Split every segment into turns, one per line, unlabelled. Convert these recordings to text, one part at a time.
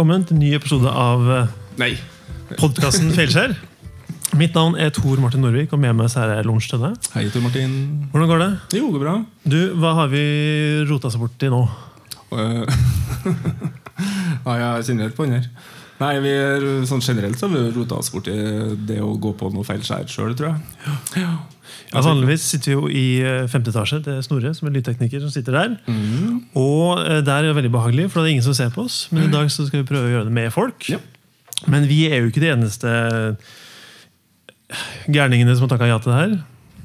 velkommen til en ny episode av eh,
Nei.
podkasten Feilskjær. Mitt navn er Tor Martin Norvik, og med meg så er det Lunsj Tønne.
Hei, Tor Martin.
Hvordan går det?
Jo, det går bra.
Du, Hva har vi rota oss borti nå?
Eh, ja, jeg kjenner helt på den her. Nei, vi er, sånn Generelt så har vi rota oss borti det å gå på noe feil skjær sjøl, tror jeg. Ja.
Ja, vanligvis sitter vi jo i eh, femte etasje Det er Snorre, som er lydtekniker, som sitter der. Og eh, der er det veldig behagelig, for det er ingen som ser på oss. Men i dag så skal vi prøve å gjøre det med folk.
Ja.
Men vi er jo ikke de eneste gærningene som har takka ja til det her.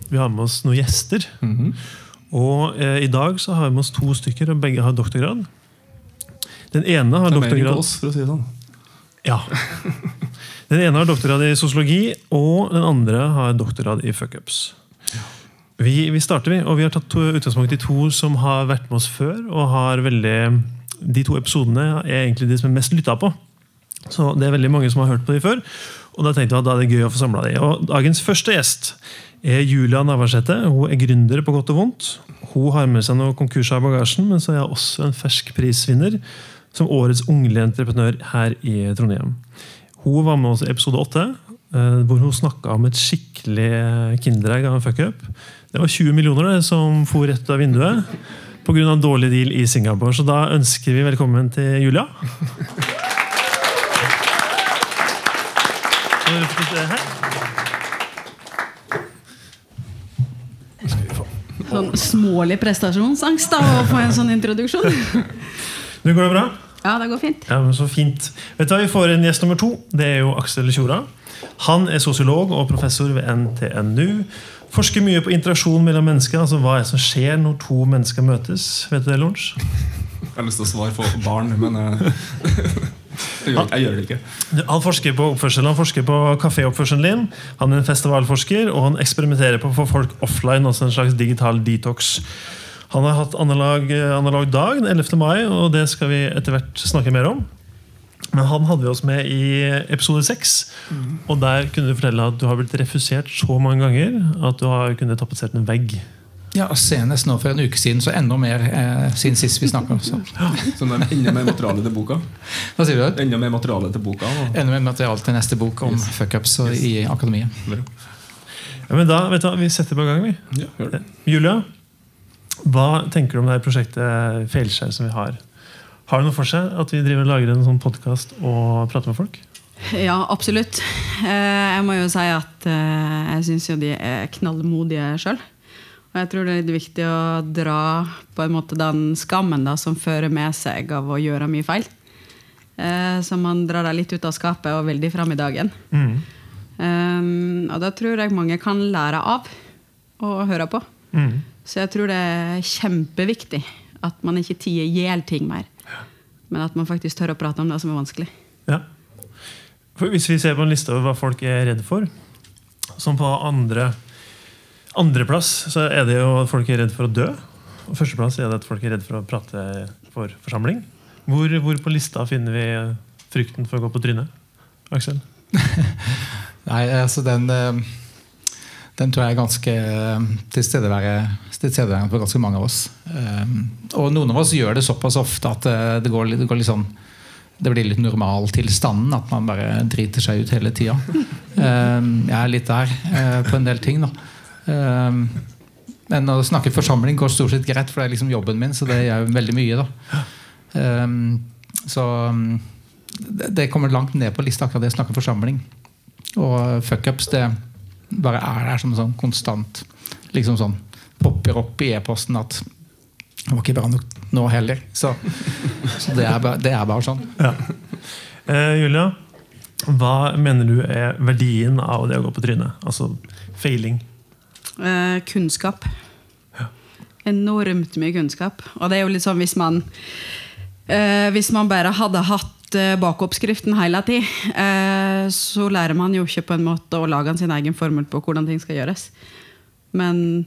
Vi har med oss noen gjester.
Mhm.
Og eh, i dag så har vi med oss to stykker, og begge har doktorgrad. Den ene har
Det er mer ikke
doktorgrad
oss, for å si det sånn.
Ja. Den ene har doktorgrad i sosiologi, og den andre har doktorgrad i fuckups. Vi, vi starter, vi, og vi har tatt utgangspunkt i to som har vært med oss før. og har veldig, De to episodene er egentlig de som er mest lytta på. Så det er veldig mange som har hørt på de før. Og da tenkte vi at da er det gøy å få samla de. Og dagens første gjest er Julia Navarsete. Hun er gründer på godt og vondt. Hun har med seg noen konkurser i bagasjen, men så er hun også en fersk prisvinner som årets ungelige entreprenør her i Trondheim. Hun var med oss i episode åtte, eh, hvor hun snakka om et skikkelig kinderegg av en fuckup. Det var 20 millioner som for rett ut av vinduet pga. dårlig deal i Singapore. Så da ønsker vi velkommen til Julia.
Sånn smålig prestasjonsangst da, å få en sånn introduksjon.
Nå går det bra?
Ja, det går fint.
Ja, men Så fint. Vet du hva, Vi får en gjest nummer to. Det er jo Aksel Tjora. Han er sosiolog og professor ved NTNU. Forsker mye på interaksjon mellom mennesker. altså Hva er det som skjer når to mennesker møtes? Vet du det, Lunsj?
Jeg har lyst til å svare for barn, men eh, jeg, gjør, jeg gjør det ikke.
Han forsker på oppførsel, han forsker på kaféoppførselen din. Han er en festivalforsker, og han eksperimenterer på å få folk offline, altså en slags digital detox. Han har hatt analog, analog dag den 11. mai, og det skal vi etter hvert snakke mer om. Men han hadde vi oss med i episode 6, og der kunne du fortelle at du har blitt refusert så mange ganger at du har kunnet tapetsert en vegg.
Ja, Senest nå for en uke siden, så enda mer eh, siden sist vi snakka.
Så det er enda mer materiale til boka.
Hva sier du?
Enda mer materiale til boka. og-
Enda mer materiale til neste bok om
Yes.
fuckups yes. i akademiet.
Ja, men da, vet du hva, Vi setter på gang, vi.
Ja, gjør det.
Julia, hva tenker du om det her prosjektet Feilskjær som vi har? Har det noe for seg at vi driver og lager en sånn podkast og prater med folk?
Ja, absolutt. Eh, Jeg må jo si at eh, jeg syns jo de er knallmodige sjøl. Og jeg tror det er litt viktig å dra på en måte den skammen da, som fører med seg av å gjøre mye feil. Eh, Så man drar deg litt ut av skapet og veldig fram i dagen.
Mm.
Um, og da tror jeg mange kan lære av å høre på.
Mm.
Så jeg tror det er kjempeviktig at man ikke tier i hjel ting mer. Men at man faktisk tør å prate om det som er vanskelig.
Ja. For hvis vi ser på en liste over hva folk er redd for, som på andre andreplass så er det jo at folk er redd for å dø. Og førsteplass er det at folk er redd for å prate for forsamling. Hvor, hvor på lista finner vi frykten for å gå på trynet? Aksel?
Nei, altså den eh, Den tror jeg er ganske eh, tilstedeværende tilstedeværende på ganske mange av oss. Eh, Og noen av oss gjør det såpass ofte at eh, det går, det går litt sånn det blir litt normaltilstanden, at man bare driter seg ut hele tida. Jeg er litt der eh, på en del ting. da. Eh, Men å snakke forsamling går stort sett greit, for det er liksom jobben min. Så det gjør veldig mye. da. Så mm, det det kommer langt ned på lista, akkurat det å snakke forsamling. Og fuckups, det bare er der som sånn konstant liksom sånn popper opp i e-posten at det var ikke bra nok nå heller. Så, så det, er bare, det er bare sånn.
Ja. Eh, Julia, hva mener du er verdien av det å gå på trynet? Altså feiling.
Eh, kunnskap. Enormt mye kunnskap. Og det er jo litt sånn hvis man eh, Hvis man bare hadde hatt eh, bakoppskriften hele tid, eh, så lærer man jo ikke på en måte å lage sin egen formel på hvordan ting skal gjøres. Men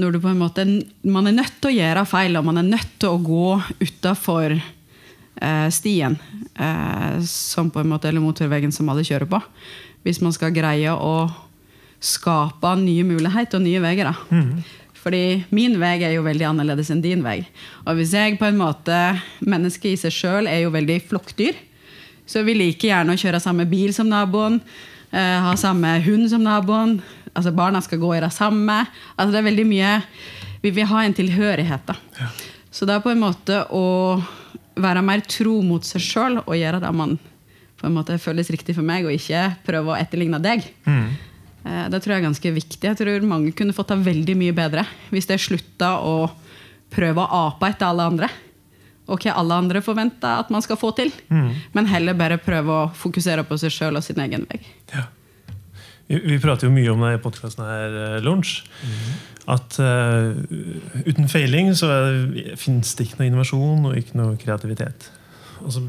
når du på en måte Man er nødt til å gjøre feil, og man er nødt til å gå utafor eh, stien, eh, som på en måte eller motorveien som alle kjører på. Hvis man skal greie å skape nye muligheter og nye veier. da. Fordi min vei er jo veldig annerledes enn din vei. Og hvis jeg på en måte Mennesket i seg sjøl er jo veldig flokkdyr. Så vi liker gjerne å kjøre samme bil som naboen, ha samme hund som naboen. Altså Barna skal gå i det samme. Altså det er veldig mye Vi vil ha en tilhørighet. da. Så det er på en måte å være mer tro mot seg sjøl og gjøre det man på en måte føles riktig for meg, og ikke prøve å etterligne deg. Mm. Det tror jeg er ganske viktig. Jeg tror mange kunne fått det veldig mye bedre hvis de slutta å prøve å ape etter alle andre. Og hva alle andre forventer at man skal få til. Men heller bare prøve å fokusere på seg sjøl og sin egen vei.
Ja. Vi, vi prater jo mye om det i podkasten her, Lunsj. Mm. At uh, uten feiling så fins det ikke noe innovasjon og ikke noe kreativitet. Og så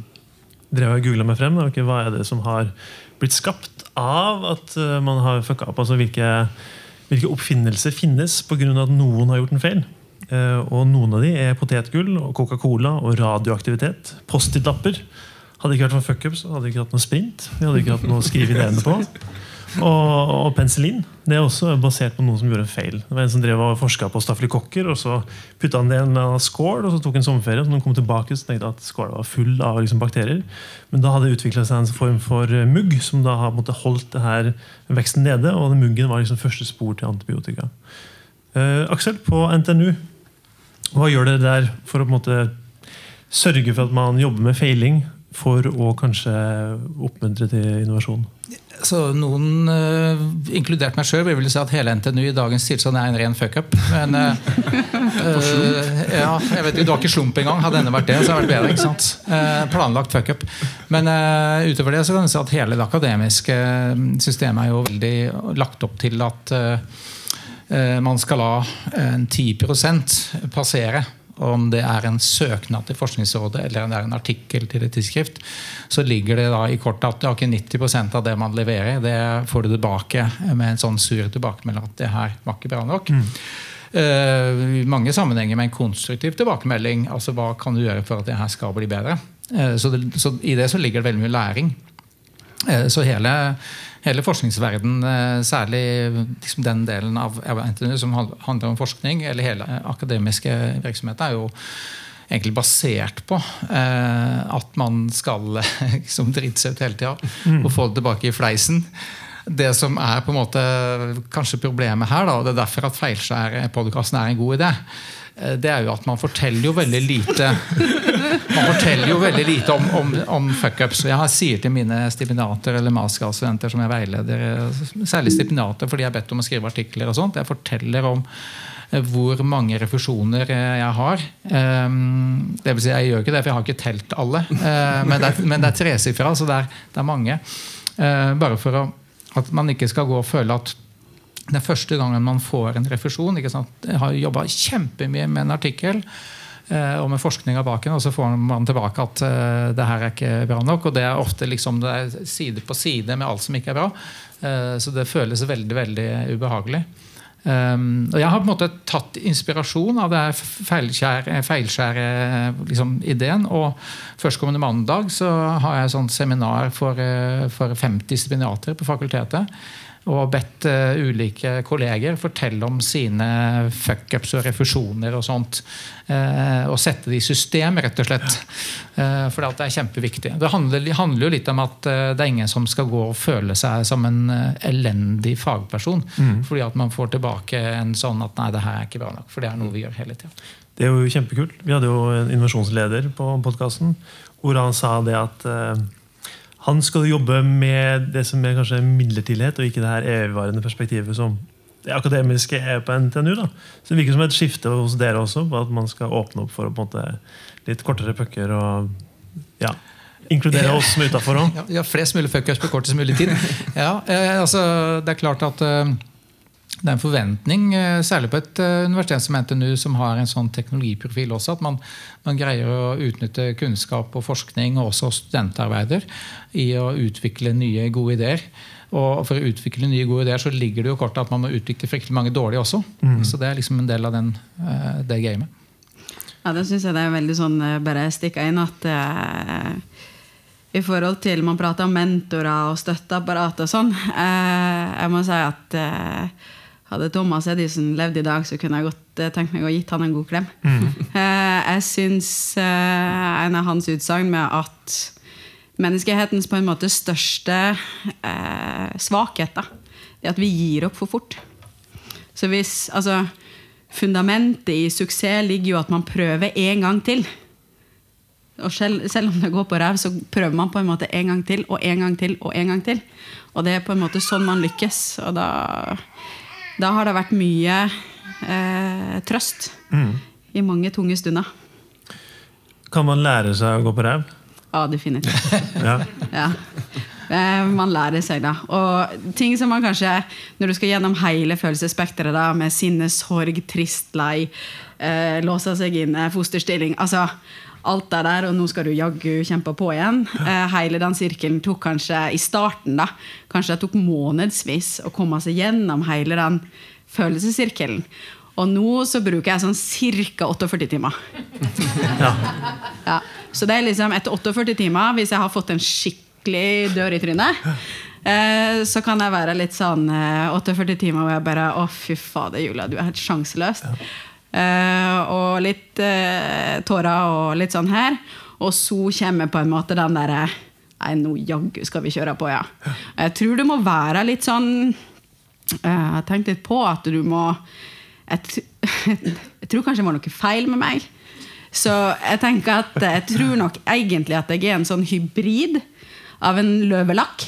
drev jeg og googla meg frem. Da, okay, hva er det som har blitt skapt av at uh, man har fucka opp? Altså hvilke, hvilke oppfinnelser finnes pga. at noen har gjort en feil? Eh, og noen av de er potetgull og Coca-Cola og radioaktivitet. Post-it-lapper. Hadde ikke vært for fuckups, hadde ikke hatt noe sprint. Vi hadde ikke hatt noe å skrive ideene på. Og, og penicillin det er også basert på noen som gjorde en feil. Det var En som drev og forska på stafylokokker, og så putta han det i en skål, og så tok han sommerferie. så Når han kom tilbake, så tenkte han at skåla var full av liksom, bakterier. Men da hadde det utvikla seg en form for eh, mugg som da har måtte, holdt her veksten nede. Og muggen var liksom første spor til antibiotika. Eh, Aksel, på NTNU, hva gjør dere der for å på en måte sørge for at man jobber med feiling for å kanskje oppmuntre til innovasjon?
Så Noen, uh, inkludert meg sjøl, vil si at hele NTNU i dagens tilstand er en ren fuckup. Men uh, uh, ja, jeg vet ikke, Du har ikke slump engang. Hadde denne vært det, så hadde det vært bedre. ikke sant? Planlagt fuckup. Men utover det så kan du si at hele det akademiske systemet er jo veldig lagt opp til at man skal la en 10% passere. Om det er en søknad til Forskningsrådet eller det er en artikkel til et tidsskrift, så ligger det da i kortet at ja, ikke 90% av det man leverer, det får du tilbake med en sånn sur tilbakemelding at det her var ikke bra nok. Mm. I mange sammenhenger med en konstruktiv tilbakemelding. altså Hva kan du gjøre for at det her skal bli bedre? Eh, så, det, så I det så ligger det veldig mye læring. Eh, Så hele, hele forskningsverden, eh, særlig liksom den delen av NTNU som handler om forskning, eller hele eh, akademiske virksomheter, er jo egentlig basert på eh, at man skal liksom drite seg ut hele tida og få det tilbake i fleisen. Det som er på en måte kanskje problemet her, da, og det er derfor at Feilskjær-podkasten er en god idé, det er jo at man forteller jo veldig lite man forteller jo veldig lite om, om, om fuckups. Jeg sier til mine stipendater eller mastergradsstudenter som jeg veileder, eh, særlig stipendater, fordi jeg er bedt om å skrive artikler og sånt, jeg forteller om eh, hvor mange refusjoner eh, jeg har. Ehm, Det vil si, jeg gjør ikke det, for jeg har ikke telt alle. Eh, Men det er, men det er tresifra, så det er, det er mange. Eh, Bare for å, at man ikke skal gå og føle at det er første gangen man får en refusjon. Jeg har jobba kjempemye med en artikkel eh, og med forskninga bak den, og så får man tilbake at eh, det her er ikke bra nok. Og det er ofte liksom, det er side på side med alt som ikke er bra. Eh, så det føles veldig, veldig ubehagelig. Um, og jeg har på en måte tatt inspirasjon av det her feilskjære, feilskjære liksom. Og førstkommende mandag så har jeg et seminar for, eh, for 50 stipendiater på fakultetet. Og bedt eh, ulike kolleger fortelle om sine fuckups og refusjoner og sånt. Eh, og sette det i system, rett og slett. Eh, for det er kjempeviktig. Det handler, handler jo litt om at det er ingen som skal gå og føle seg som en elendig fagperson. Fordi at man får tilbake en sånn at nei, det her er ikke bra nok. For det er noe vi gjør hele tida.
Det er jo kjempekult. Vi hadde jo en innovasjonsleder på podkasten hvor han sa det at han skal jobbe med det som er kanskje midlertidighet, og ikke det her evigvarende perspektivet som det akademiske er på NTNU. da. Så Det virker som et skifte hos dere også, på at man skal åpne opp for måte litt kortere pucker og ja, inkludere oss som er utafor òg.
Ja, ja, flest mulig fuckers på kortest mulig tid. Ja, eh, altså, det er klart at eh, det er en forventning, eh, særlig på et eh, universitet som NTNU, som har en sånn teknologiprofil også, at man, man greier å utnytte kunnskap og forskning og også studentarbeider i å utvikle nye, gode ideer. Og for å utvikle nye, gode ideer så ligger det jo kort at man må utvikle fryktelig mange dårlige også. Så det er liksom en del av den, eh, det gamet.
Ja, det syns jeg det er veldig sånn bare stikka inn at eh, I forhold til man prater om mentorer og støtteapparat og sånn eh, Jeg må si at eh, hadde Thomas Edison levd i dag, så kunne jeg godt eh, tenkt meg å gitt han en god klem. Mm. jeg syns eh, en av hans utsagn med at menneskehetens på en måte største eh, svakhet. da. er at vi gir opp for fort. Så hvis, altså, Fundamentet i suksess ligger jo at man prøver en gang til. Og selv, selv om det går på ræv, så prøver man på en måte en gang til og en gang til. Og en gang til. Og det er på en måte sånn man lykkes. Og da, da har det vært mye eh, trøst i mange tunge stunder.
Kan man lære seg å gå på ræv?
Ja, definitivt.
Ja.
Ja. Eh, Man lærer seg, da. Og ting som man kanskje, når du skal gjennom hele følelsesspekteret, da, med sinne, sorg, trist, lei, eh, låse seg inne, fosterstilling altså Alt det der, og nå skal du jaggu kjempe på igjen. Eh, hele den sirkelen tok kanskje i starten da, kanskje det tok månedsvis å komme seg gjennom hele den følelsessirkelen. Og nå så bruker jeg sånn ca. 48 timer. Ja. Så det er liksom etter 48 timer, hvis jeg har fått en skikkelig dør i trynet, eh, så kan jeg være litt sånn eh, 48 timer hvor jeg bare Å, fy fader, Julia, du er helt sjanseløs. Eh, og litt eh, tårer og litt sånn her. Og så kommer på en måte den derre Nei, nå jaggu skal vi kjøre på, ja. Jeg tror det må være litt sånn eh, Jeg har tenkt litt på at du må jeg, jeg tror kanskje det var noe feil med meg. Så jeg tenker at jeg tror nok egentlig at jeg er en sånn hybrid av en løvelakk.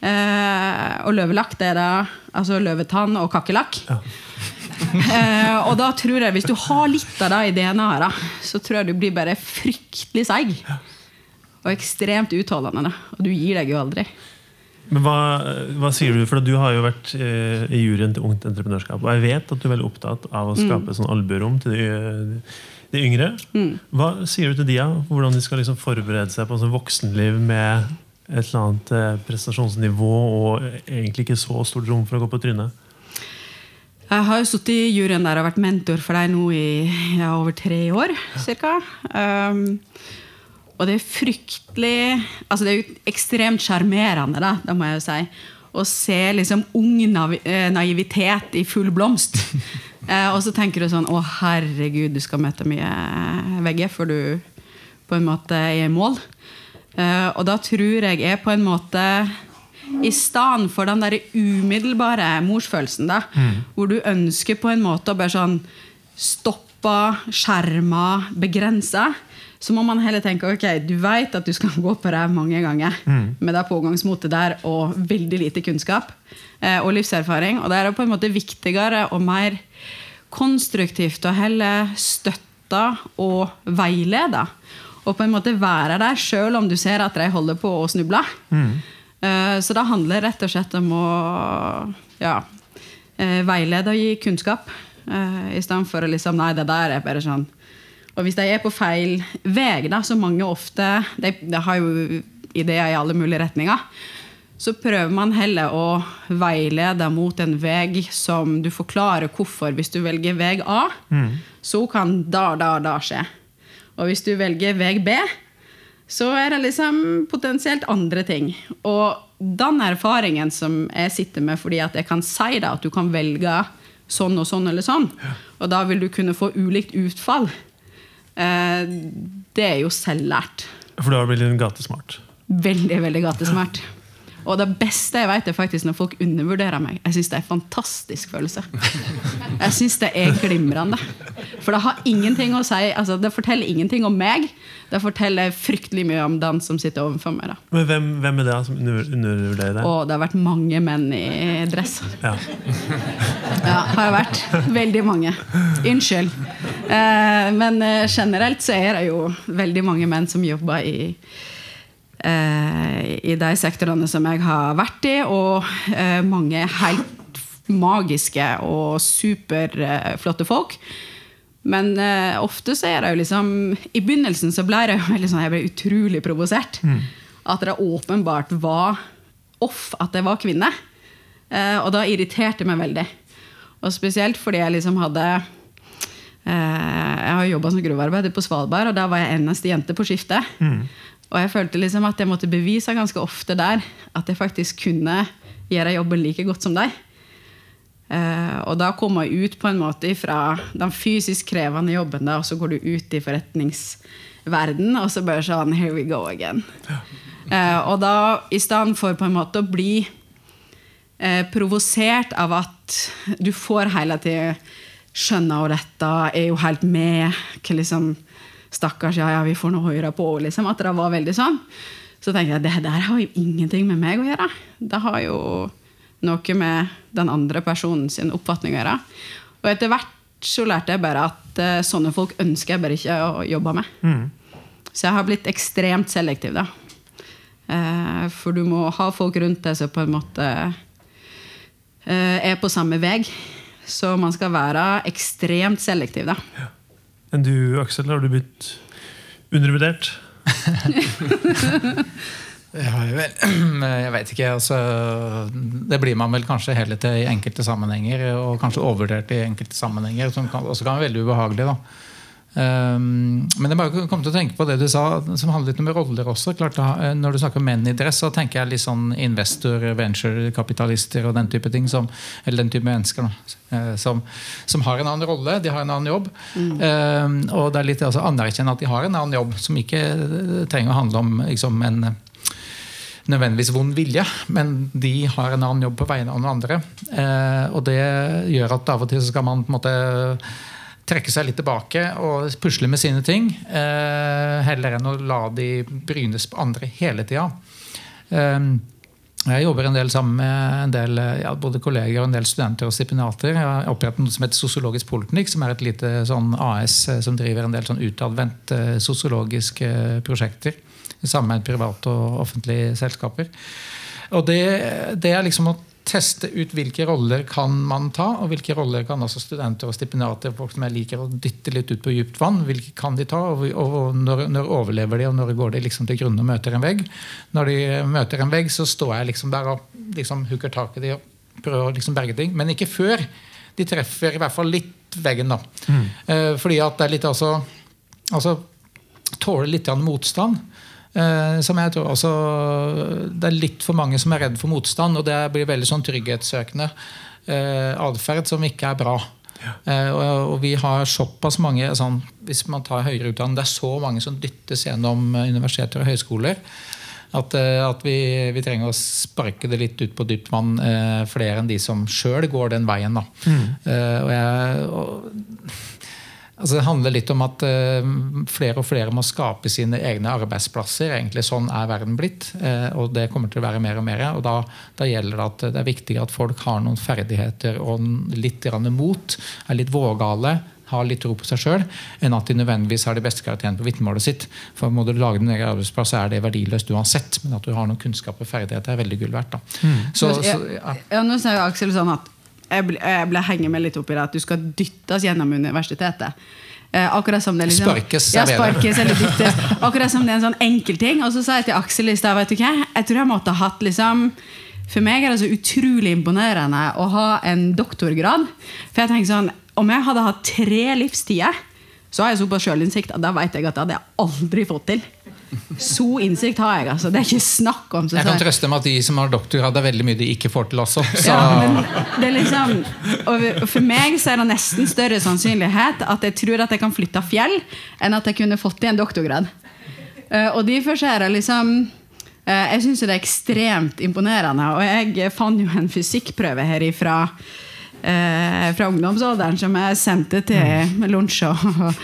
Eh, og løvelakk det er da altså løvetann og kakerlakk. Eh, og da tror jeg, hvis du har litt av det i DNA-et, så tror jeg du blir bare fryktelig seig. Og ekstremt utholdende. Og du gir deg jo aldri.
Men hva, hva sier du? For du har jo vært eh, i juryen til Ungt Entreprenørskap. Og jeg vet at du er veldig opptatt av å skape sånn albuerom til de, de yngre. Hva sier du til de? Ja? Hvordan de skal liksom forberede seg på sånn voksenliv med et eller annet eh, prestasjonsnivå og egentlig ikke så stort rom for å gå på trynet?
Jeg har jo sittet i juryen der og vært mentor for deg nå i ja, over tre år ca. Um, og det er fryktelig altså Det er jo ekstremt sjarmerende, da, det må jeg jo si. Å se liksom ung eh, naivitet i full blomst. Eh, og så tenker du sånn Å, herregud, du skal møte mye vegger før du på en måte er i mål. Eh, og da tror jeg er på en måte i stedet for den der umiddelbare morsfølelsen, da, hvor du ønsker på en måte å bare sånn stoppe, skjerme, begrense, så må man heller tenke ok, du vet at du skal gå på det mange ganger med det pågangsmotet der og veldig lite kunnskap eh, og livserfaring. Og det er på en måte viktigere og mer konstruktivt å heller støtte og veilede. Og på en måte være der sjøl om du ser at de holder på å snuble. Eh, Så det handler rett og slett om å ja, eh, veilede og gi kunnskap. Uh, I stedet for å liksom Nei, det der er bare sånn. Og hvis de er på feil vei, da, så mange ofte de, de har jo ideer i alle mulige retninger. Så prøver man heller å veilede mot en vei som du forklarer hvorfor. Hvis du velger vei A, så kan da, da, da skje. Og hvis du velger vei B, så er det liksom potensielt andre ting. Og den erfaringen som jeg sitter med fordi at jeg kan si det, at du kan velge sånn og sånn eller sånn, og da vil du kunne få ulikt utfall, eh, det er jo selvlært.
For har blitt litt gatesmart.
Veldig, veldig gatesmart. Og det beste jeg vet, er faktisk når folk undervurderer meg. Jeg syns det er en fantastisk følelse. Jeg syns det er glimrende. For det har ingenting å si altså Det forteller ingenting om meg. Det forteller fryktelig mye om den som sitter overfor meg. da
Men hvem, hvem er det som undervurderer deg?
Å, det har vært mange menn i dress.
Ja.
Ja, har vært. Veldig mange. Unnskyld. Eh, men eh, generelt så er det jo veldig mange menn som jobber i i de sektorene som jeg har vært i, og eh, mange helt magiske og superflotte folk. Men eh, ofte så er det jo liksom I begynnelsen så ble jeg jo veldig sånn, jeg ble utrolig provosert. At det åpenbart var off at jeg var kvinne. Eh, og da irriterte det meg veldig. Og spesielt fordi jeg liksom hadde eh, Jeg har jobba som gruvearbeider på Svalbard, og da var jeg eneste jente på skiftet. Og jeg følte liksom at jeg måtte bevise ganske ofte der at jeg faktisk kunne gjøre jobben like godt som deg. Eh, og da kom jeg ut på en måte fra den fysisk krevende jobben, og så går du ut i forretningsverden, og så bare sånn Here we go again. Eh, og da, i stedet for på en måte å bli eh, provosert av at du får hele tiden skjønne og dette er jo helt med hva liksom, Stakkars, ja, ja, vi får nå høre på. Liksom, at det var veldig sånn. Så tenkte jeg det der har jo ingenting med meg å gjøre. Det har jo noe med den andre personen sin oppfatning å gjøre. Og etter hvert så lærte jeg bare at uh, sånne folk ønsker jeg bare ikke å jobbe med.
Mm.
Så jeg har blitt ekstremt selektiv, da. Uh, for du må ha folk rundt deg som på en måte uh, er på samme vei. Så man skal være ekstremt selektiv, da.
Men du, Aksel, har du blitt undervurdert?
Jeg, veit ikke. Altså, det blir man vel kanskje heller til i enkelte sammenhenger, og kanskje overvurdert i enkelte sammenhenger, som kan, også kan være veldig ubehagelig. da. Um, men jeg bare kom til å tenke på det du sa, som handler litt om roller også. Klart, da, når du snakker om menn i dress, så tenker jeg litt sånn investor, venture-kapitalister og den type ting. Som, eller den type mennesker da, eh, som, som, har en annen rolle, de har en annen jobb. Mm. Um, og det er litt altså, anerkjenne at de har en annen jobb, som ikke trenger å handle om liksom, en nødvendigvis vond vilje, men de har en annen jobb på vegne av noen andre. Eh, og det gjør at av og til så skal man på en måte trekke seg litt tilbake og pusle med sine ting, eh, heller enn å la de brynes på andre hele tida. Eh, jeg jobber en del sammen med en del, ja, både kolleger og en del studenter og stipendiater. Jeg har opprettet noe som heter Sosiologisk Politeknikk, som er et lite sånn AS eh, som driver en del sånn utadvendte eh, sosiologiske prosjekter sammen med private og offentlige selskaper. Og det, det, er liksom å teste ut hvilke roller kan man ta, og hvilke roller kan altså studenter og stipendiater folk som jeg liker å dytte litt ut på dypt vann, hvilke kan de ta, og, og når, når, overlever de, og når går de liksom til grunne og møter en vegg. Når de møter en vegg, så står jeg liksom der og liksom hooker tak i de og prøver å liksom berge ting. Men ikke før de treffer i hvert fall litt veggen. da. Mm. Eh, fordi at det er litt altså, altså Tåle litt motstand. Eh, som jeg tror også, Det er litt for mange som er redd for motstand, og det blir veldig sånn trygghetssøkende eh, atferd som ikke er bra. Ja. Eh, og, og, vi har såpass mange sånn, Hvis man tar høyere utdanning, det er så mange som dyttes gjennom universiteter og høyskoler. At, eh, at vi, vi, trenger å sparke det litt ut på dypt vann, eh, flere enn de som sjøl går den veien. Mm. Eh, og jeg, og, Altså det handler litt om at uh, flere og flere må skape sine egne arbeidsplasser. egentlig Sånn er verden blitt, uh, og det kommer til å være mer og mer. og Da, da gjelder det at det er viktig at folk har noen ferdigheter og litt mot, er litt vågale, har litt tro på seg sjøl, enn at de nødvendigvis har de beste karakterene på vitnemålet sitt. For Må du lage din egen arbeidsplass, så er det verdiløst uansett. Men at du har noen kunnskap og ferdigheter, er veldig gull verdt. Mm.
Så, så, ja. Ja, nå sier Aksel sånn at jeg ble, jeg ble henge meg litt opp i det at du skal dyttes gjennom universitetet. Eh, akkurat som det liksom,
Sparkes,
ja, sparkes eller dyttes. Akkurat som det er en sånn enkel ting. Og så sa jeg til Aksel i stad vet du hva, jeg tror jeg måtte ha hatt liksom For meg er det så utrolig imponerende å ha en doktorgrad. For jeg tenker sånn, Om jeg hadde hatt tre livstider, så har jeg såpass sjølinnsikt at da vet jeg at det hadde jeg aldri fått til. Så innsikt har jeg. altså. Det er ikke snakk om.
jeg kan trøste med at de som har doktorgrad, er veldig mye de ikke får til også.
Ja, det er liksom, og For meg så er det nesten større sannsynlighet at jeg tror at jeg kan flytte fjell, enn at jeg kunne fått til en doktorgrad. Eh, og derfor er det liksom eh, Jeg syns det er ekstremt imponerende. Og jeg fant jo en fysikkprøve her ifra eh, fra ungdomsalderen som jeg sendte til lunsj. og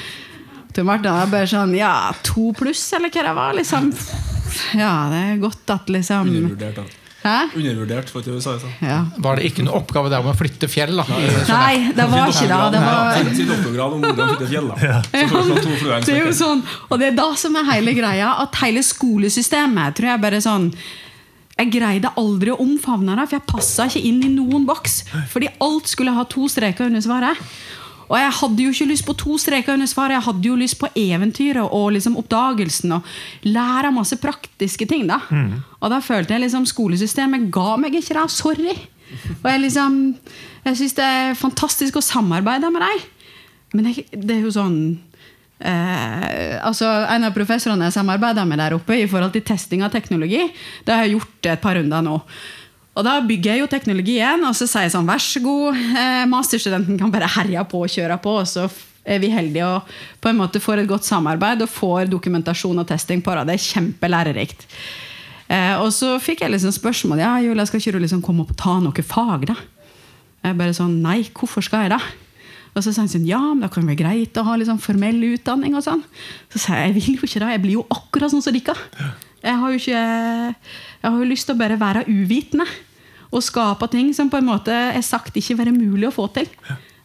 Tor Martin var bare sånn Ja, to pluss, eller hva det var? liksom Ja, det er godt at liksom
Undervurdert, da. Hæ? Undervurdert, for å si sånn.
Ja. Var det ikke noe oppgave der om å flytte fjell? da?
Nei, det var ikke det. det var...
Sin doktorgrad om hvordan flytte fjell. da. Ja.
det er jo sånn, Og det er da som er hele greia, at hele skolesystemet tror jeg bare sånn jeg greide aldri å omfavne det, for jeg passa ikke inn i noen boks. Fordi alt skulle ha to streker under svaret. Og jeg hadde jo ikke lyst på to streker under svaret, jeg hadde jo lyst på eventyret og liksom oppdagelsen. Og lære masse praktiske ting. da. Mm. Og da følte jeg liksom skolesystemet ga meg ikke det. Sorry. Og jeg liksom, jeg syns det er fantastisk å samarbeide med deg. Men det, det er jo sånn Eh, altså En av professorene jeg samarbeider med der oppe i forhold til testing av teknologi, det har jeg gjort et par runder nå. Og da bygger jeg jo teknologien, og så sier jeg sånn Vær så god, eh, masterstudenten kan bare herje på og kjøre på. Og så er vi heldige og på en måte får et godt samarbeid og får dokumentasjon og testing på det. Det er kjempelærerikt. Eh, og så fikk jeg liksom spørsmål ja, Julia, skal ikke du liksom komme opp og ta noe fag. da? Jeg bare sånn, Nei, hvorfor skal jeg det? Og så sa han sånn, ja, men da kan det være greit å ha liksom formell utdanning. og sånn. Så sa jeg jeg vil jo ikke det. Jeg blir jo akkurat sånn som dere. Jeg har jo ikke, jeg har jo lyst til å bare være uvitende. Og skape ting som på en måte er sagt ikke være mulig å få til.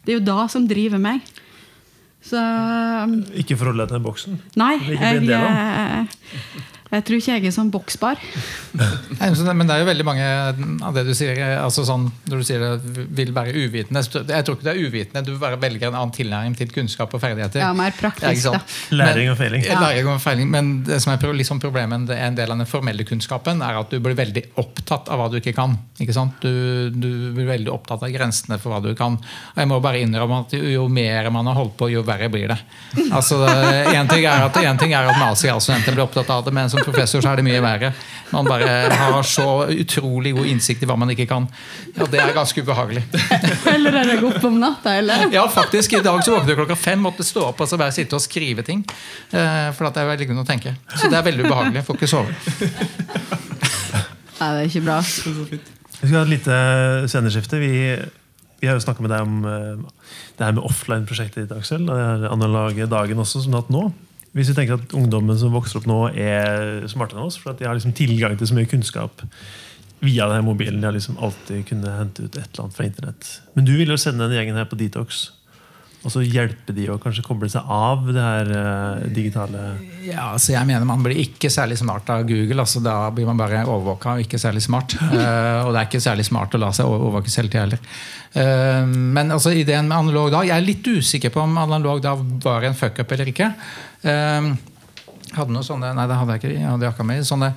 Det er jo det som driver meg. Så
Ikke forholde deg til boksen?
Nei,
ikke bli en
jeg,
del av
jeg, jeg tror ikke jeg er sånn boksbar.
Men det er jo veldig mange av det du sier altså sånn, Når du sier det vil være uvitende Jeg tror ikke det er uvitende. Du bare velger en annen tilnæring til kunnskap og ferdigheter.
Ja, mer praktisk.
sånn.
da.
Læring og feiling.
Ja. læring og feiling, men det som er liksom problemet det er en del av den formelle kunnskapen, er at du blir veldig opptatt av hva du ikke kan. Ikke sant? Du, du blir veldig opptatt av grensene for hva du kan. Og jeg må bare innrømme at jo, mer man har holdt på, jo verre blir det. Altså, en ting er at, en ting er at mastergradsstudenter blir opptatt av det, men som professor så er det mye verre. Man bare har så utrolig god innsikt i hva man ikke kan. Ja, Det er ganske ubehagelig.
Eller er deg opp om natta, eller?
Ja, faktisk. I dag så våknet jeg klokka fem, måtte stå opp og så bare sitte og skrive ting. eh, For at det er veldig grunn å tenke. Så det er veldig ubehagelig. Får ikke sove.
Nei, det er ikke bra.
Vi skal ha et lite sceneskifte. Vi, vi har jo snakka med deg om eh, det her med offline-prosjektet ditt, Aksel. Det er analoge dagen også, som du har hatt nå. Hvis vi tenker at ungdommen som vokser opp nå, er smartere enn oss, for de har liksom tilgang til så mye kunnskap via denne mobilen. De har liksom alltid kunnet hente ut et eller annet fra internett. Men du vil jo sende denne gjengen her på detox. Og så hjelpe de å kanskje koble seg av det her uh, digitale
Ja, altså jeg mener Man blir ikke særlig smart av Google. altså Da blir man bare overvåka og ikke særlig smart. Uh, og det er ikke særlig smart å la seg overvåke selv til heller. Uh, men altså ideen med analog da Jeg er litt usikker på om analog da var en fuck-up eller ikke. Hadde noe sånne, nei det hadde jeg ikke. Jeg hadde jakka mi. Sånne,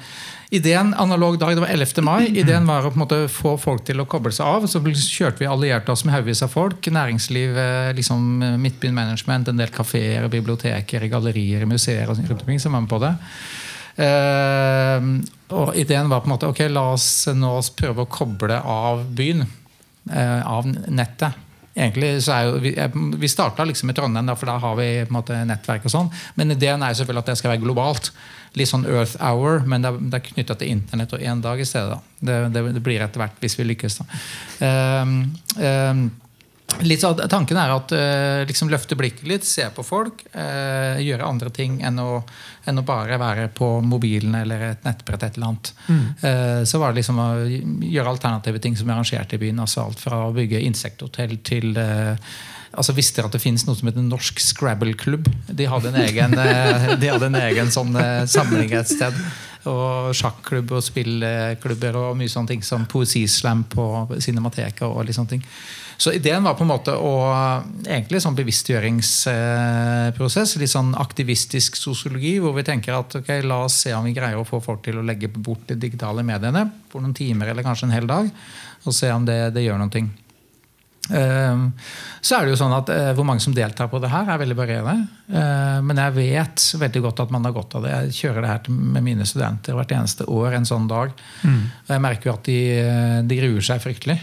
ideen analog dag, det var 11. mai. Ideen var å på en måte få folk til å koble seg av. Så kjørte vi allierte oss med haugevis av folk. Næringsliv, eh, liksom Midtbyen Management, en del kafeer, biblioteker, gallerier, museer og rundt omkring som var med på det. Eh, og ideen var på en måte ok, la oss nå prøve å koble av byen. eh, av nettet. Egentlig så er jo, Vi, vi starta liksom i Trondheim, for da har vi på en måte nettverk. og sånn, Men ideen er jo selvfølgelig at det skal være globalt. Litt sånn Earth Hour, men det er, det er knytta til internett og én dag i stedet. da. Det, det, blir etter hvert, hvis vi lykkes. da. Um, litt så, tanken er at eh, liksom løfte blikket litt, se på folk. eh, gjøre andre ting enn å, enn å bare være på mobilen eller et nettbrett. et eller annet. Eh, så var det liksom å gjøre alternative ting som er arrangert i byen. altså Alt fra å bygge insekthotell til eh, altså Visste dere at det finnes noe som heter Norsk Scrabble-klubb? De hadde en egen, eh, de hadde en egen sånn eh, samling et sted. Og sjakklubb og spillklubber og mye sånne ting som poesislam på Cinemateket. og litt sånne ting. Så ideen var på en måte å egentlig sånn bevisstgjøringsprosess. Litt sånn aktivistisk sosiologi, hvor vi tenker at ok, la oss se om vi greier å få folk til å legge bort de digitale mediene for noen timer eller kanskje en hel dag, og se om det, det gjør noe. Ehm, Så er det jo sånn at eh, Hvor mange som deltar på det her, er veldig varierende. Eh, Men jeg vet veldig godt at man har godt av det. Jeg kjører det her med mine studenter hvert eneste år en sånn dag. Og jeg merker jo at de, eh, de gruer seg fryktelig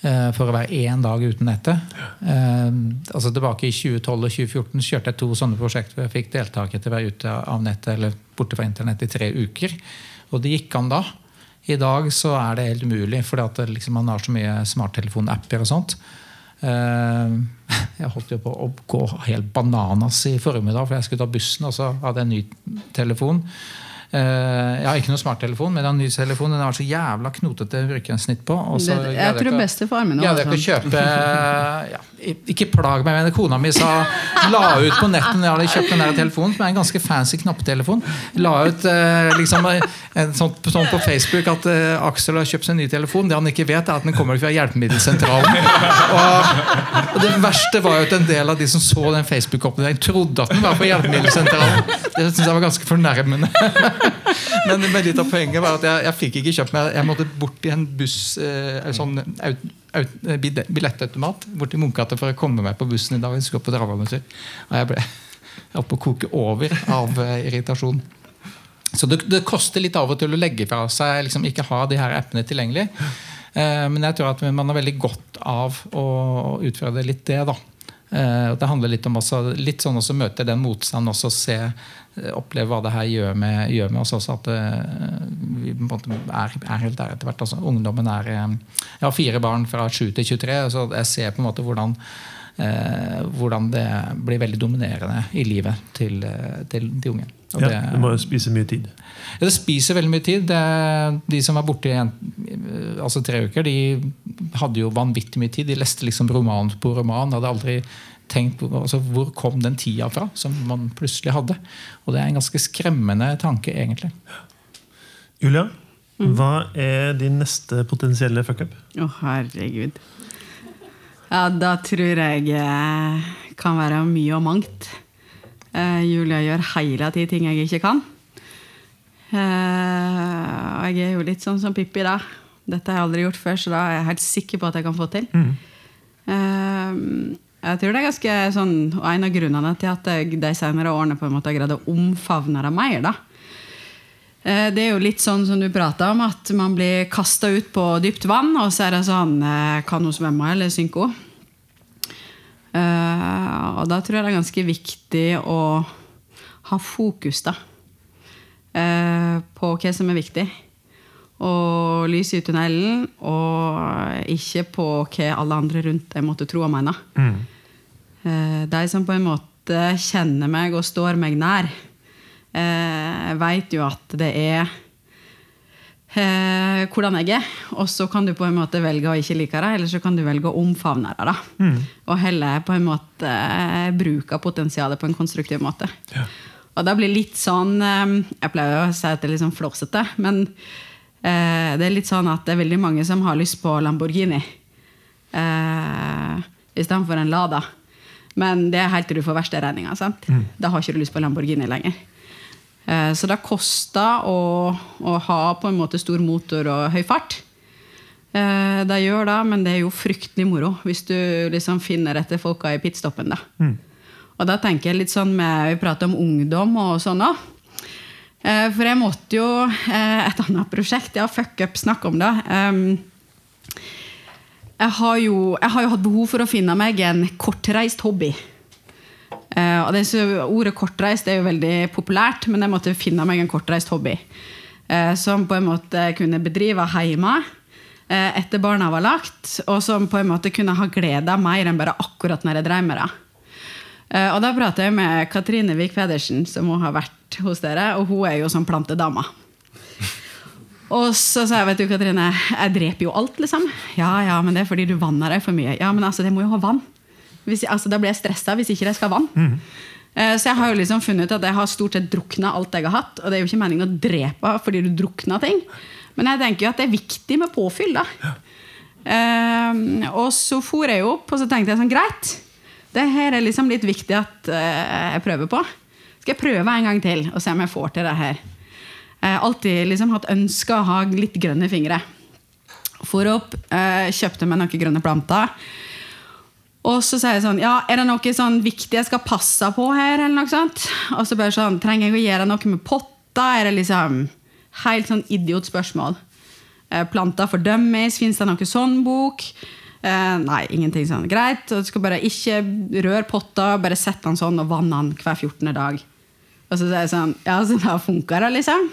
for å være én dag uten nettet. Eh, altså Tilbake i 2012 og 2014 kjørte jeg to sånne prosjekter hvor jeg fikk deltakere til å være ute av nettet eller borte fra internett i tre uker. Og det gikk an da. I dag så er det helt umulig, fordi liksom, man har så mye smarttelefonapper og sånt. Eh, Jeg holdt jo på å gå helt bananas i formiddag, for jeg skulle ta bussen, og så hadde jeg en ny telefon. Eh, Jeg har ikke noen smarttelefon, men jeg har en ny telefon. Den har så jævla knotete brukersnitt på.
Det, jeg tror bestefar min
det kan
sånn.
kjøpe ja, Ikke plag meg, men kona mi sa la ut på nettet når jeg hadde kjøpt den der telefonen, som er en ganske fancy knapptelefon. La ut eh, liksom en sånn, sånn på Facebook at eh, Aksel har kjøpt seg en ny telefon. Det han ikke vet, er at den kommer fra Hjelpemiddelsentralen. Og, og det verste var jo at en del av de som så den Facebook-oppdateringen, trodde at den var fra Hjelpemiddelsentralen. Det syns jeg var ganske fornærmende. Men, men litt av poenget var at jeg, jeg fikk ikke kjøpt meg Jeg måtte bort i en buss eh, sånn aut, aut, billettautomat bort til Munkegata for å komme meg på bussen i dag. Jeg skulle på Dravaventyr. Og jeg ble oppe å koke over av eh, irritasjon. Så det, det koster litt av og til å legge fra seg liksom ikke ha de her appene tilgjengelig. Eh, men jeg tror at man har veldig godt av å utføre det litt det. da Eh, det handler litt om også, litt sånn også møte den motstanden, også se, oppleve hva det her gjør med, gjør med oss også. At eh, vi er, er helt der etter hvert. Altså, ungdommen er eh, Jeg har fire barn fra 7 til 23, så jeg ser på en måte hvordan eh, hvordan det blir veldig dominerende i livet til, eh, til de unge. Og
Ja,
det-
må jo spise mye tid.
ja, det spiser veldig mye tid. Det, de som var borte i en, altså tre uker, de hadde jo vanvittig mye tid. De leste liksom roman på roman. Hadde aldri tenkt på altså, Hvor kom den tida fra som man plutselig hadde? Og det er en ganske skremmende tanke, egentlig.
Julia, hva er din neste potensielle fuckup?
Å, herregud. Ja, da tror jeg eh, kan være mye og mangt. Uh, Julia gjør hele tiden ting jeg ikke kan. Uh, og jeg er jo litt sånn som Pippi, da. Dette har jeg aldri gjort før, så da er jeg helt sikker på at jeg kan få til. Eh, jeg tror det er ganske sånn, og En av grunnene til at jeg de senere årene på en måte har greid å omfavne det mer, da, Eh, Det er jo litt sånn som du prata om, at man blir kasta ut på dypt vann, og så er det sånn eh, Kan hun svømme, eller synker hun? Eh, og da tror jeg det er ganske viktig å ha fokus, da. På hva som er viktig. Og lyset i tunnelen, og ikke på hva alle andre rundt jeg måtte tro og mene. Mm. De som på en måte kjenner meg og står meg nær, veit vet jo at det er eh, hvordan jeg er. Og så kan du på en måte velge å ikke like det, eller så kan du velge å omfavne det. da. Og heller på en måte eh, bruke potensialet på en konstruktiv måte. Og det blir litt sånn eh, Jeg pleier å si at det er litt sånn flåsete, men eh, det er litt sånn at det er veldig mange som har lyst på Lamborghini eh, istedenfor en Lada. Men det er helt til du får verste Mm. Da har ikke du lyst på Lamborghini lenger. Eh, Så det koster å, å ha på en måte stor motor og høy fart. Eh, Det gjør det, men det er jo fryktelig moro hvis du liksom finner etter folka i pitstoppen. da. Og da tenker jeg litt sånn med, Vi prater om ungdom og sånn òg. For jeg måtte jo eh, Et annet prosjekt. Ja, fuck up, snakk om det. Jeg har, jo, jeg har jo hatt behov for å finne meg en kortreist hobby. Eh, og det, ordet kortreist er jo veldig populært, men jeg måtte finne meg en kortreist hobby. Eh, som på en måte kunne bedrive hjemme eh, etter barna var lagt, og som på en måte kunne ha glede mer enn bare akkurat når jeg drev med det. Eh, og da prater jeg med Katrine Vik Pedersen, som hun har vært hos dere, og hun er jo sånn plantedama. Og så sa jeg, vet du Katrine, jeg dreper jo alt, liksom. Ja, ja, men det er fordi du vanner deg for mye. Ja, men altså, det må jo ha vann. Hvis, altså, da blir jeg stressa hvis ikke jeg skal ha vann. Mm. Så jeg har jo liksom funnet ut at jeg har stort sett drukna alt jeg har hatt. Og det er jo ikke meningen å drepe fordi du drukner ting. Men jeg tenker jo at det er viktig med påfyll, da. Eh, og så for jeg opp, og så tenkte jeg sånn, greit. Det her er liksom litt viktig at uh, jeg prøver på. Skal jeg prøve en gang til og se om jeg får til det her. Jeg har alltid liksom hatt ønske å ha litt grønne fingre. For opp, eh, kjøpte meg noen grønne planter. Og så sier jeg sånn Ja, er det noe sånn viktig jeg skal passe på her? eller noe sånt? Og så bare sånn Trenger jeg å gjøre noe med potter? Er det liksom Helt sånn idiotspørsmål. Eh, planter fordømmes. Fins det noe sånn bok? Eh, nei, ingenting sånn. Greit. Du skal bare ikke røre potta, bare sett den sånn og vann den hver 14. dag. Og så sier jeg sånn Ja, så da funker det, liksom?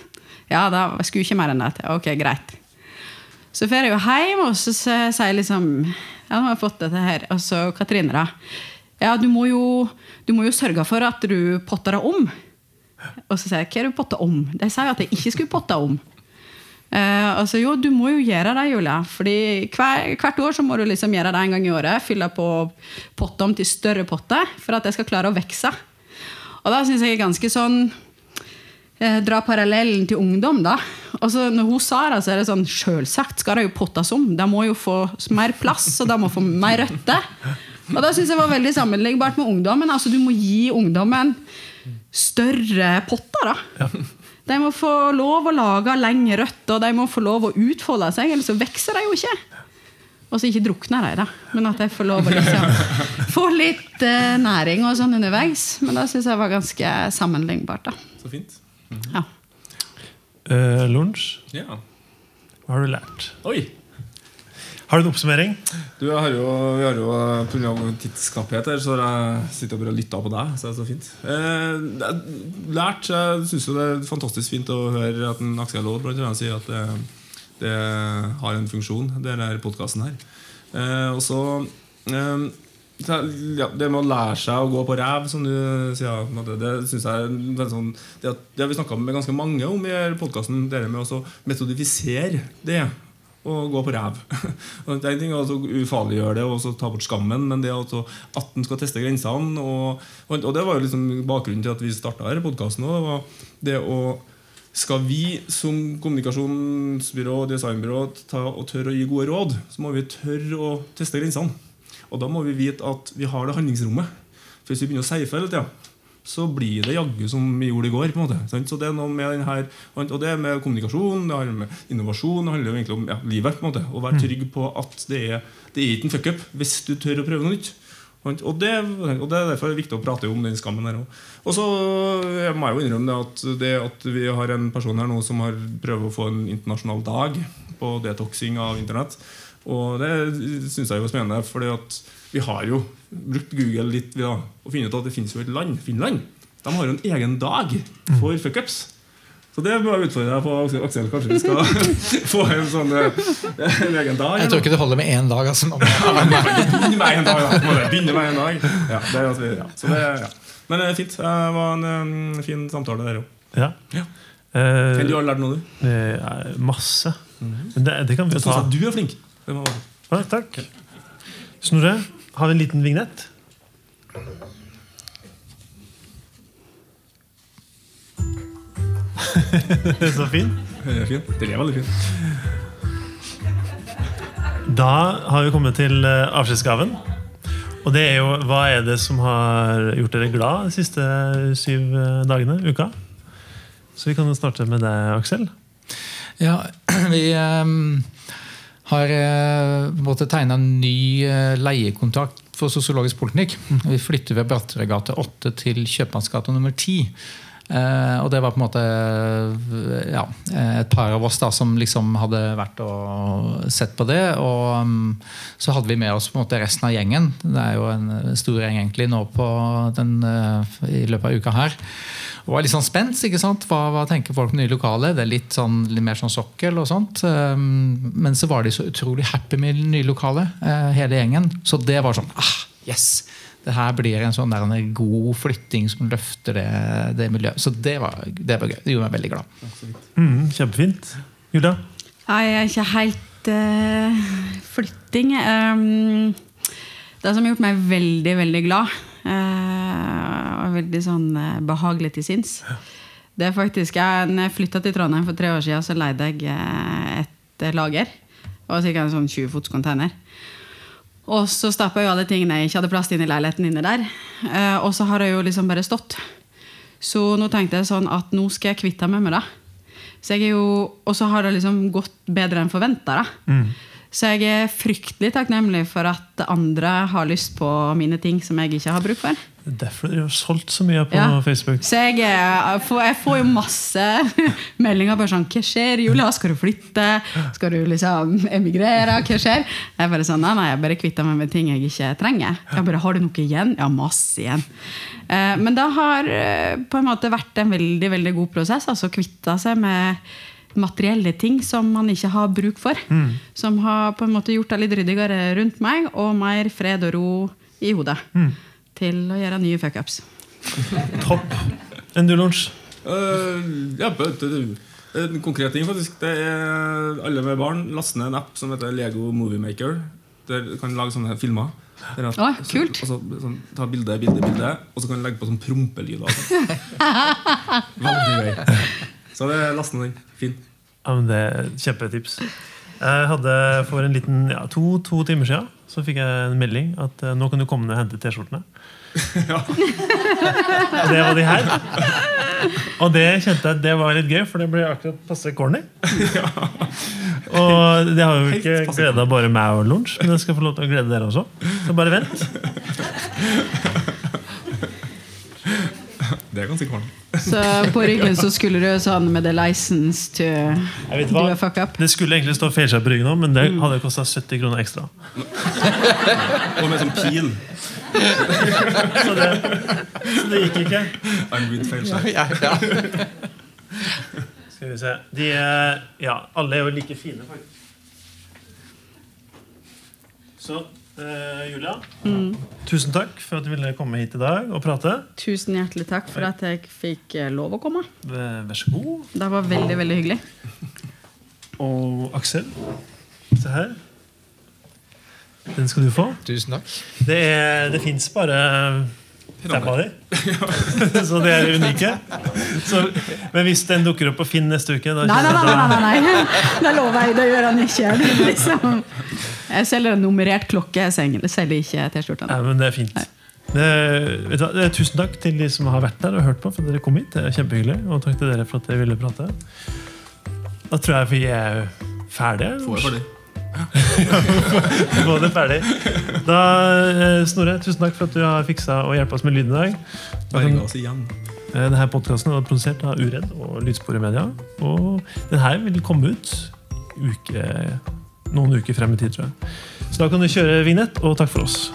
Ja, da skulle ikke mer enn det til. Ok, greit. Så drar jeg jo hjem, og så sier jeg liksom Ja, nå har jeg fått dette her. Og så Katrine, da. Ja, du må jo, du må jo sørge for at du potter deg om. Og så sier jeg, hva er det du potter om? De sier at jeg ikke skulle potte om. Eh, altså, jo, du må jo gjøre det, Julia. Fordi hver, hvert år så må du liksom gjøre det en gang i året. Fylle på potte om til større potter for at jeg skal klare å vokse. Og da syns jeg er ganske sånn eh, Dra parallellen til ungdom, da. Altså, når hun sa det, så er det sånn Sjølsagt skal det jo pottes om. De må jo få mer plass, og de må få mer røtter. Og da syns jeg var veldig sammenlignbart med ungdommen. Altså, du må gi ungdommen større potter, da. De må få lov å lage lenge røtter, de må få lov å utfolde seg, ellers så vokser de jo ikke. Og så ikke drukner de, da. Men at de får lov å liksom få litt uh, næring og sånn underveis. Men det syns jeg var ganske sammenlignbart. da.
Så fint.
Ja.
Uh, Lunsj,
Ja.
hva har du lært?
Oi!
Har du en oppsummering?
Du, jeg har jo, vi har jo Pga. tidsknapphet her, så jeg sittet og bare lytta på deg. Så det er så fint. Eh, lært, jeg syns det er fantastisk fint å høre at en Aksel Aall annet sier at det, det har en funksjon, det er podkasten her. Eh, og så eh, ja, Det med å lære seg å gå på ræv, som du sier, det, det synes jeg veldig sånn, det, det har vi snakka med ganske mange om i podkasten. Det med å metodifisere det å gå på ræv. Det er en ting å ufarliggjøre det og ta bort skammen, men det at, at en skal teste grensene og, og, det var jo liksom bakgrunnen til at vi starta denne podkasten. Det å skal vi som kommunikasjonsbyrå og designbyrå ta og tørre å gi gode råd, så må vi tørre å teste grensene. Og da må vi vite at vi har det handlingsrommet. For Hvis vi begynner å seife hele tida, så blir det jaggu som vi gjorde i går. på en måte Så det er noe med denne, Og det er med kommunikasjon, det handler med innovasjon, det handler egentlig om ja, livet. på en måte Å være mm. trygg på at det er, det er ikke en fuckup hvis du tør å prøve noe nytt. Og det, og det, er derfor viktig å prate om den skammen her òg. Og så må jeg jo innrømme det at, det at vi har en person her nå som har prøvd å få en internasjonal dag på detoxing av Internett. Og det syns jeg er spennende, for vi har jo brukt Google litt ja, og funnet ut at det finnes jo et land, Finland. De har jo en egen dag for mm. fuckups. Så det må jeg utfordre deg på, Aksel. Kanskje vi skal få en sånn eh, en egen dag?
Jeg tror ikke det holder med én dag. Altså.
Begynne med en dag, Begynne med en dag. Ja, det, altså, ja. Så det, ja. Men det er fint. Det var en um, fin samtale der òg.
Ja.
ja. Uh, du har lært noe, du?
Uh, masse. Mm -hmm. det, det, kan vi jo ta.
Du er flink.
Ja, takk. Snorre, har vi en liten vignett? Så fin.
Det er fin. Det er veldig fin.
Da har vi kommet til eh, avskjedsgaven. Og det er jo hva er det som har gjort dere glad de siste syv eh, dagene? Uka? Så vi kan starte med deg, Aksel.
Ja, vi um har eh, måttet tegne en ny eh, leiekontrakt for sosiologisk poliklinikk. Vi flytter ved Bratteregate 8 til Kjøpmannsgata nummer 10. Eh, og det var på en måte ja, et par av oss da som liksom hadde vært og sett på det. Og um, så hadde vi med oss på en måte resten av gjengen. Det er jo en stor gjeng egentlig nå på den, i løpet av uka her. Og var litt sånn spent. ikke sant? Hva, hva tenker folk om nye lokaler? Det er litt, sånn, litt mer sånn sokkel og sånt. Um, men så var de så utrolig happy med nye lokaler, uh, hele gjengen. Så det var sånn ah, Yes! Det her blir en sånn der, en god flytting som løfter det, det miljøet. Så det var, det var, gøy. Det gjorde meg veldig glad.
Mm, kjempefint. Julia?
Jeg er ikke helt uh, flytting. Um, det som har gjort meg veldig, veldig glad, og veldig sånn eh, behagelig til sinns. Det er faktisk, jeg, når jeg flytta til Trondheim for tre år siden, så leide jeg eh, et lager. Og ca. en sånn 20 fots container. Og så stappa jeg alle tingene jeg ikke hadde plass til i leiligheten inne der. Eh, og så har jeg jo liksom bare stått. Så nå tenkte jeg sånn at nå skal jeg kvitte meg med det. Så jeg er jo, og så har det liksom gått bedre enn forventa. Mm. Så jeg er fryktelig takknemlig for at andre har lyst på mine ting som jeg ikke har bruk for.
Derfor du har solgt så mye på ja. Facebook.
Så jeg, jeg, får, jeg, får, jo masse meldinger bare sånn Hva skjer, Julia? Skal du flytte? Skal du liksom emigrere? Hva skjer? Jeg bare sånn, nei, nei, jeg bare kvitter meg med ting jeg ikke trenger. Jeg bare, Har du noe igjen? Ja, masse igjen. Eh, men det har eh, på en måte vært en veldig veldig god prosess. altså Kvitte seg med materielle ting som man ikke har bruk for. Mm. Som har på en måte gjort det litt ryddigere rundt meg, og mer fred og ro i hodet. Mm. Til å gjøre nye fuckups.
Topp. Enn?
Uh, ja, en konkret ting, faktisk. Det er Alle med barn laster ned en app som heter Lego Movie Maker. Der du kan lage sånne filmer.
At, oh, kult.
Så, så, sånn, ta bilde, bilde, bilde, og så kan du legge på sånn prompelyder. Veldig gøy. Så det laster den. Fin.
Ja, men det er Kjempetips. Jeg hadde For en liten, ja, to, to, timer siden så fikk jeg en melding at uh, nå kan du komme ned og hente T-skjortene. Ja. og det var de her. Og det kjente jeg det var litt gøy, for det ble akkurat passe corny. Ja. Og det har jo ikke gleda bare meg og lunsj, men jeg skal få lov til å glede dere også. Så bare vent.
Det er ganske kvalmt.
Så på ryggen så skulle du sånn med the license to do a fuck up.
Det skulle egentlig stå feilskjær på ryggen òg, men det hadde kosta 70 kroner ekstra.
Og med sånn pil.
Så det, så det gikk ikke.
Arnvid feilskjær.
Ja, ja.
Skal vi se. De er, ja, alle er jo like fine, faktisk. Så eh, Julia, tusen takk for at du ville komme hit i dag og prate.
Tusen hjertelig takk for at jeg fikk eh, lov å komme.
Vær så god.
Det var veldig, veldig hyggelig.
Og Aksel, se her. Den skal du få.
Tusen takk.
Det, er- det fins bare fem av. Så de er unike. Så, men hvis den dukker opp på Finn neste uke da
Nei, nei, nei, nei, nei, nei. det lover jeg. Det gjør han ikke. Det Liksom. Jeg selger en nummerert klokke, jeg selger ikke
T-skjorta.
Ja,
men det er fint. Det, vet du, er tusen takk til de som har vært der og hørt på, for at dere kom hit. Det er kjempehyggelig. Og takk til dere for at dere ville prate. Da tror jeg vi er ferdige.
Får.
Få det ferdig. Da, eh, Snorre, tusen takk for at du har fiksa og hjulpet oss med lyden i dag.
Berga oss igjen.
Eh, Denne podkasten er produsert av Uredd og Lydsporet Media. Og den her vil komme ut uke, noen uker frem i tid, tror jeg. Så da kan du kjøre vignett, og takk for oss.